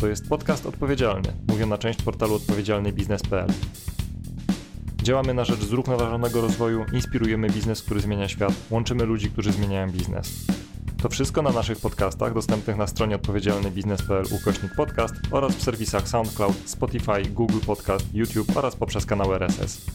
To jest podcast odpowiedzialny, mówiona część portalu odpowiedzialnybiznes.pl. Działamy na rzecz zrównoważonego rozwoju, inspirujemy biznes, który zmienia świat, łączymy ludzi, którzy zmieniają biznes. To wszystko na naszych podcastach dostępnych na stronie odpowiedzialnybiznes.pl ukośnik podcast oraz w serwisach SoundCloud, Spotify, Google Podcast, YouTube oraz poprzez kanał RSS.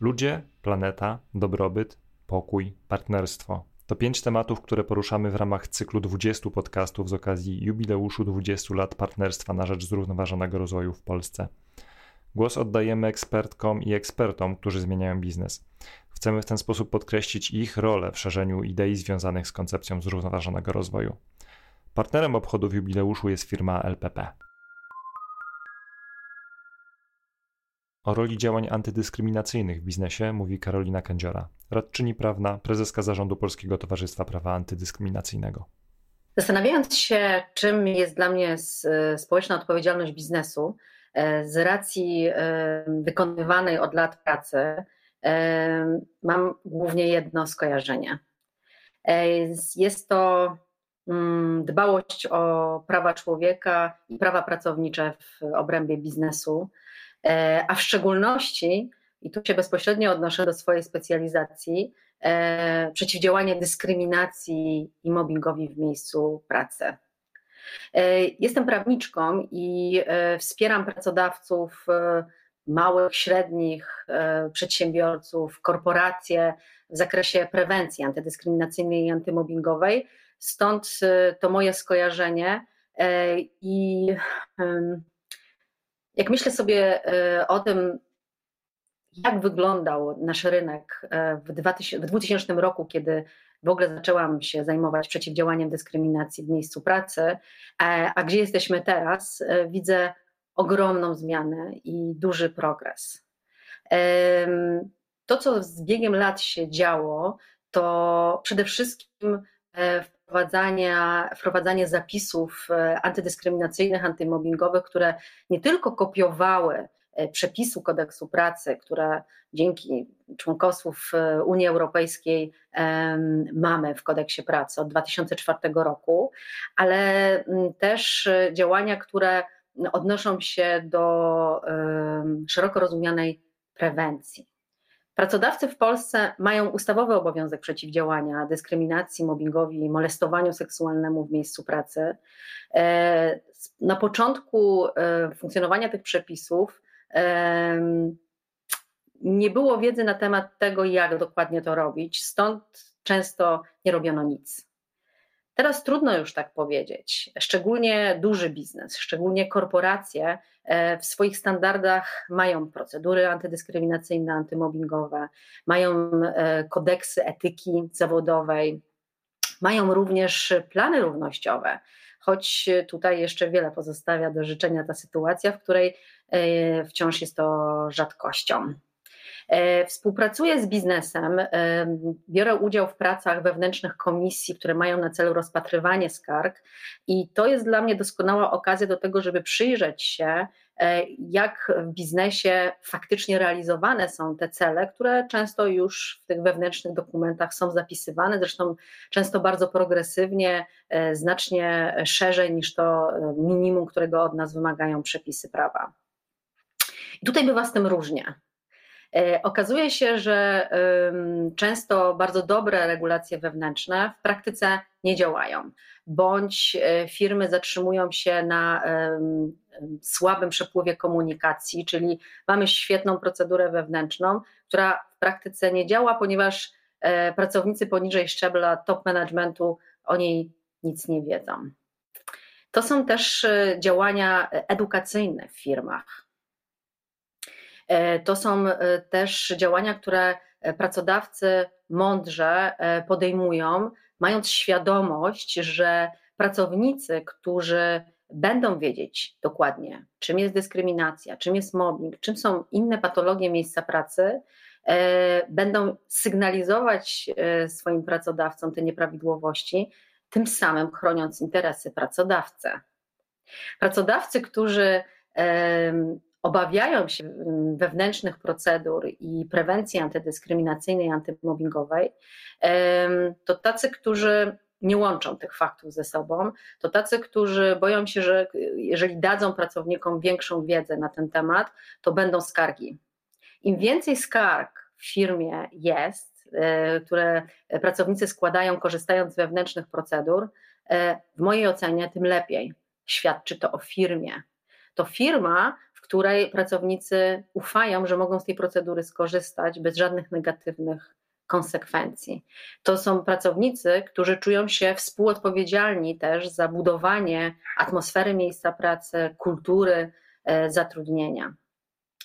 Ludzie, planeta, dobrobyt, pokój, partnerstwo. To pięć tematów, które poruszamy w ramach cyklu 20 podcastów z okazji jubileuszu 20 lat partnerstwa na rzecz zrównoważonego rozwoju w Polsce. Głos oddajemy ekspertkom i ekspertom, którzy zmieniają biznes. Chcemy w ten sposób podkreślić ich rolę w szerzeniu idei związanych z koncepcją zrównoważonego rozwoju. Partnerem obchodów jubileuszu jest firma LPP. O roli działań antydyskryminacyjnych w biznesie mówi Karolina Kędziora, radczyni prawna, prezeska zarządu Polskiego Towarzystwa Prawa Antydyskryminacyjnego. Zastanawiając się, czym jest dla mnie społeczna odpowiedzialność biznesu, e, z racji e, wykonywanej od lat pracy, e, mam głównie jedno skojarzenie. Jest to mm, dbałość o prawa człowieka i prawa pracownicze w obrębie biznesu, a w szczególności, i tu się bezpośrednio odnoszę do swojej specjalizacji, e, przeciwdziałanie dyskryminacji i mobbingowi w miejscu pracy. E, jestem prawniczką i wspieram pracodawców, małych, średnich przedsiębiorców, korporacje w zakresie prewencji antydyskryminacyjnej i antymobbingowej. Stąd to moje skojarzenie i jak myślę sobie e, o tym, jak wyglądał nasz rynek e, w 2000, roku, kiedy w ogóle zaczęłam się zajmować przeciwdziałaniem dyskryminacji w miejscu pracy, e, a gdzie jesteśmy teraz, widzę ogromną zmianę i duży progres. To, co z biegiem lat się działo, to przede wszystkim wprowadzania, wprowadzanie zapisów e, antydyskryminacyjnych, antymobbingowych, które nie tylko kopiowały e, przepisu kodeksu pracy, które dzięki członkostwu w e, Unii Europejskiej mamy w kodeksie pracy od 2004 roku, ale też działania, które odnoszą się do szeroko rozumianej prewencji. Pracodawcy w Polsce mają ustawowy obowiązek przeciwdziałania dyskryminacji, mobbingowi, molestowaniu seksualnemu w miejscu pracy. E, na początku e, funkcjonowania tych przepisów nie było wiedzy na temat tego, jak dokładnie to robić, stąd często nie robiono nic. Teraz trudno już tak powiedzieć, szczególnie duży biznes, szczególnie korporacje e, w swoich standardach mają procedury antydyskryminacyjne, antymobbingowe, mają e, kodeksy etyki zawodowej, mają również plany równościowe, choć tutaj jeszcze wiele pozostawia do życzenia ta sytuacja, w której e, wciąż jest to rzadkością. E, współpracuję z biznesem, e, biorę udział w pracach wewnętrznych komisji, które mają na celu rozpatrywanie skarg, i to jest dla mnie doskonała okazja do tego, żeby przyjrzeć się, e, jak w biznesie faktycznie realizowane są te cele, które często już w tych wewnętrznych dokumentach są zapisywane, zresztą często bardzo progresywnie, znacznie szerzej niż to minimum, którego od nas wymagają przepisy prawa. I tutaj bywa z tym różnie. E, okazuje się, że często bardzo dobre regulacje wewnętrzne w praktyce nie działają, bądź e, firmy zatrzymują się na słabym przepływie komunikacji, czyli mamy świetną procedurę wewnętrzną, która w praktyce nie działa, ponieważ e, pracownicy poniżej szczebla top managementu o niej nic nie wiedzą. To są też działania edukacyjne w firmach. E, to są e, też działania, które e, pracodawcy mądrze podejmują, mając świadomość, że pracownicy, którzy będą wiedzieć dokładnie, czym jest dyskryminacja, czym jest mobbing, czym są inne patologie miejsca pracy, będą sygnalizować swoim pracodawcom te nieprawidłowości, tym samym chroniąc interesy pracodawcy. Pracodawcy, którzy obawiają się mm, wewnętrznych procedur i prewencji antydyskryminacyjnej, antymobbingowej, to tacy, którzy nie łączą tych faktów ze sobą, to tacy, którzy boją się, że jeżeli dadzą pracownikom większą wiedzę na ten temat, to będą skargi. Im więcej skarg w firmie jest, e, które pracownicy składają, korzystając z wewnętrznych procedur, e, w mojej ocenie, tym lepiej. Świadczy to o firmie. To firma, której pracownicy ufają, że mogą z tej procedury skorzystać bez żadnych negatywnych konsekwencji. To są pracownicy, którzy czują się współodpowiedzialni też za budowanie atmosfery miejsca pracy, kultury e, zatrudnienia.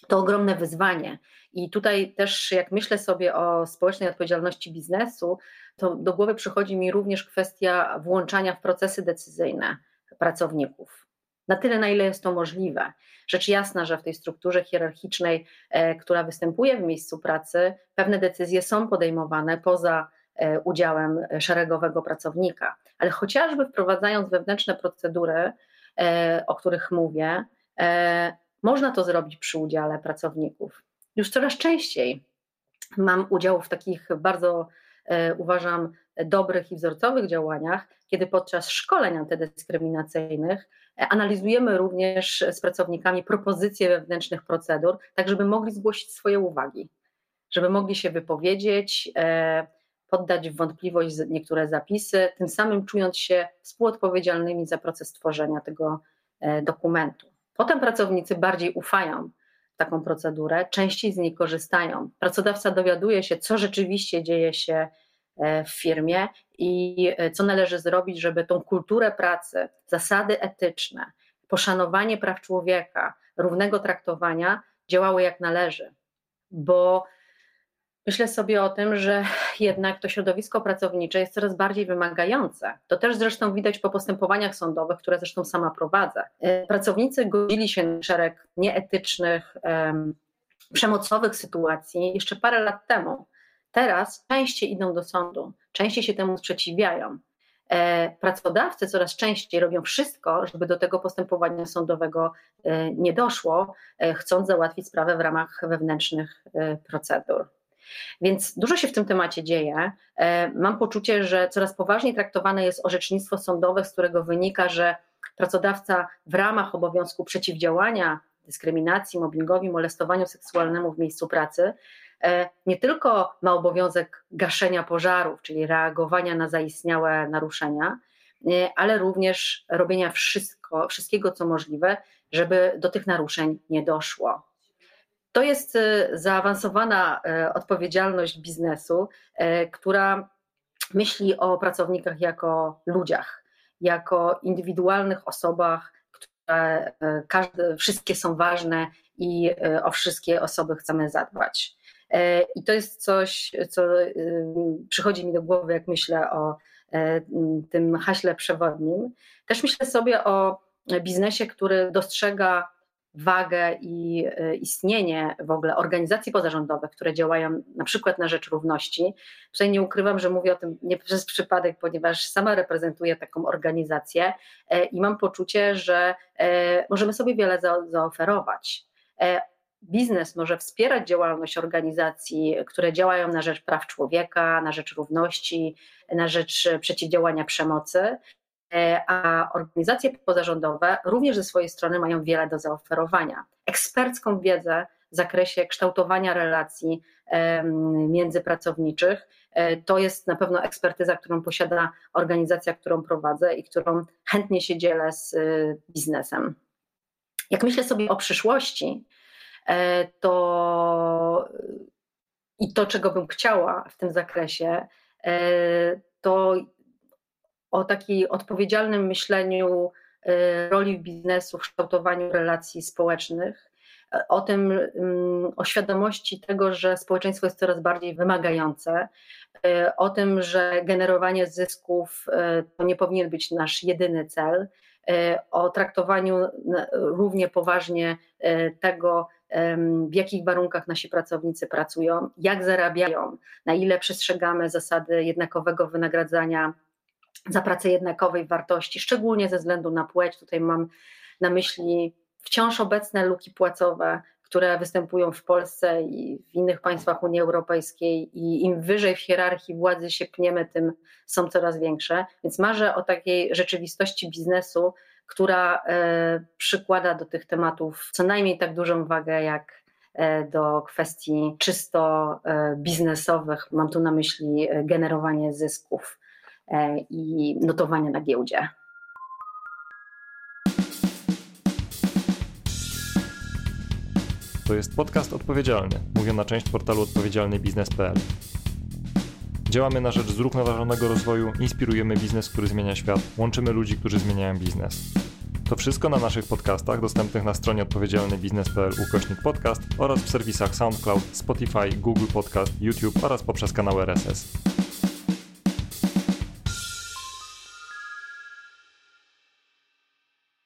To ogromne wyzwanie. I tutaj też, jak myślę sobie o społecznej odpowiedzialności biznesu, to do głowy przychodzi mi również kwestia włączania w procesy decyzyjne pracowników na tyle, na ile jest to możliwe. Rzecz jasna, że w tej strukturze hierarchicznej, e, która występuje w miejscu pracy, pewne decyzje są podejmowane poza e, udziałem szeregowego pracownika, ale chociażby wprowadzając wewnętrzne procedury, e, o których mówię, można to zrobić przy udziale pracowników. Już coraz częściej mam udział w takich bardzo, uważam, dobrych i wzorcowych działaniach, kiedy podczas szkoleń antydyskryminacyjnych Analizujemy również z pracownikami propozycje wewnętrznych procedur, tak żeby mogli zgłosić swoje uwagi, żeby mogli się wypowiedzieć, e, poddać w wątpliwość niektóre zapisy, tym samym czując się współodpowiedzialnymi za proces tworzenia tego e, dokumentu. Potem pracownicy bardziej ufają taką procedurę, częściej z niej korzystają. Pracodawca dowiaduje się, co rzeczywiście dzieje się E, w firmie i e, co należy zrobić, żeby tą kulturę pracy, zasady etyczne, poszanowanie praw człowieka, równego traktowania działały jak należy. Bo myślę sobie o tym, że jednak to środowisko pracownicze jest coraz bardziej wymagające. To też zresztą widać po postępowaniach sądowych, które zresztą sama prowadzę. E, pracownicy godzili się na szereg nieetycznych, przemocowych sytuacji jeszcze parę lat temu Teraz częściej idą do sądu, częściej się temu sprzeciwiają. E, pracodawcy coraz częściej robią wszystko, żeby do tego postępowania sądowego e, nie doszło, e, chcąc załatwić sprawę w ramach wewnętrznych procedur. Więc dużo się w tym temacie dzieje. Mam poczucie, że coraz poważniej traktowane jest orzecznictwo sądowe, z którego wynika, że pracodawca w ramach obowiązku przeciwdziałania dyskryminacji, mobbingowi, molestowaniu seksualnemu w miejscu pracy nie tylko ma obowiązek gaszenia pożarów, czyli reagowania na zaistniałe naruszenia, e, ale również robienia wszystko, wszystkiego, co możliwe, żeby do tych naruszeń nie doszło. To jest e, zaawansowana odpowiedzialność biznesu, która myśli o pracownikach jako ludziach, jako indywidualnych osobach, które każde, wszystkie są ważne i o wszystkie osoby chcemy zadbać. E, I to jest coś, co y, przychodzi mi do głowy, jak myślę o e, tym haśle przewodnim. Też myślę sobie o biznesie, który dostrzega wagę i e, istnienie w ogóle organizacji pozarządowych, które działają na przykład na rzecz równości. Tutaj nie ukrywam, że mówię o tym nie przez przypadek, ponieważ sama reprezentuję taką organizację i mam poczucie, że możemy sobie wiele zaoferować biznes może wspierać działalność organizacji, które działają na rzecz praw człowieka, na rzecz równości, na rzecz przeciwdziałania przemocy, e, a organizacje pozarządowe również ze swojej strony mają wiele do zaoferowania. Ekspercką wiedzę w zakresie kształtowania relacji międzypracowniczych. E, to jest na pewno ekspertyza, którą posiada organizacja, którą prowadzę i którą chętnie się dzielę z e, biznesem. Jak myślę sobie o przyszłości, E, to i to, czego bym chciała w tym zakresie, e, to o takiej odpowiedzialnym myśleniu e, roli biznesu w kształtowaniu relacji społecznych, o tym, mm, o świadomości tego, że społeczeństwo jest coraz bardziej wymagające, o tym, że generowanie zysków to nie powinien być nasz jedyny cel, o traktowaniu równie poważnie tego, w jakich warunkach nasi pracownicy pracują, jak zarabiają, na ile przestrzegamy zasady jednakowego wynagradzania za pracę jednakowej wartości, szczególnie ze względu na płeć. Tutaj mam na myśli wciąż obecne luki płacowe, które występują w Polsce i w innych państwach Unii Europejskiej, i im wyżej w hierarchii władzy się pniemy, tym są coraz większe. Więc marzę o takiej rzeczywistości biznesu, która e, przykłada do tych tematów co najmniej tak dużą wagę jak e, do kwestii czysto e, biznesowych. Mam tu na myśli generowanie zysków i notowanie na giełdzie. To jest podcast odpowiedzialny, mówię na część portalu odpowiedzialnybiznes.pl. Działamy na rzecz zrównoważonego rozwoju, inspirujemy biznes, który zmienia świat, łączymy ludzi, którzy zmieniają biznes. To wszystko na naszych podcastach dostępnych na stronie odpowiedzialnybiznes.pl ukośnik podcast oraz w serwisach SoundCloud, Spotify, Google Podcast, YouTube oraz poprzez kanał RSS.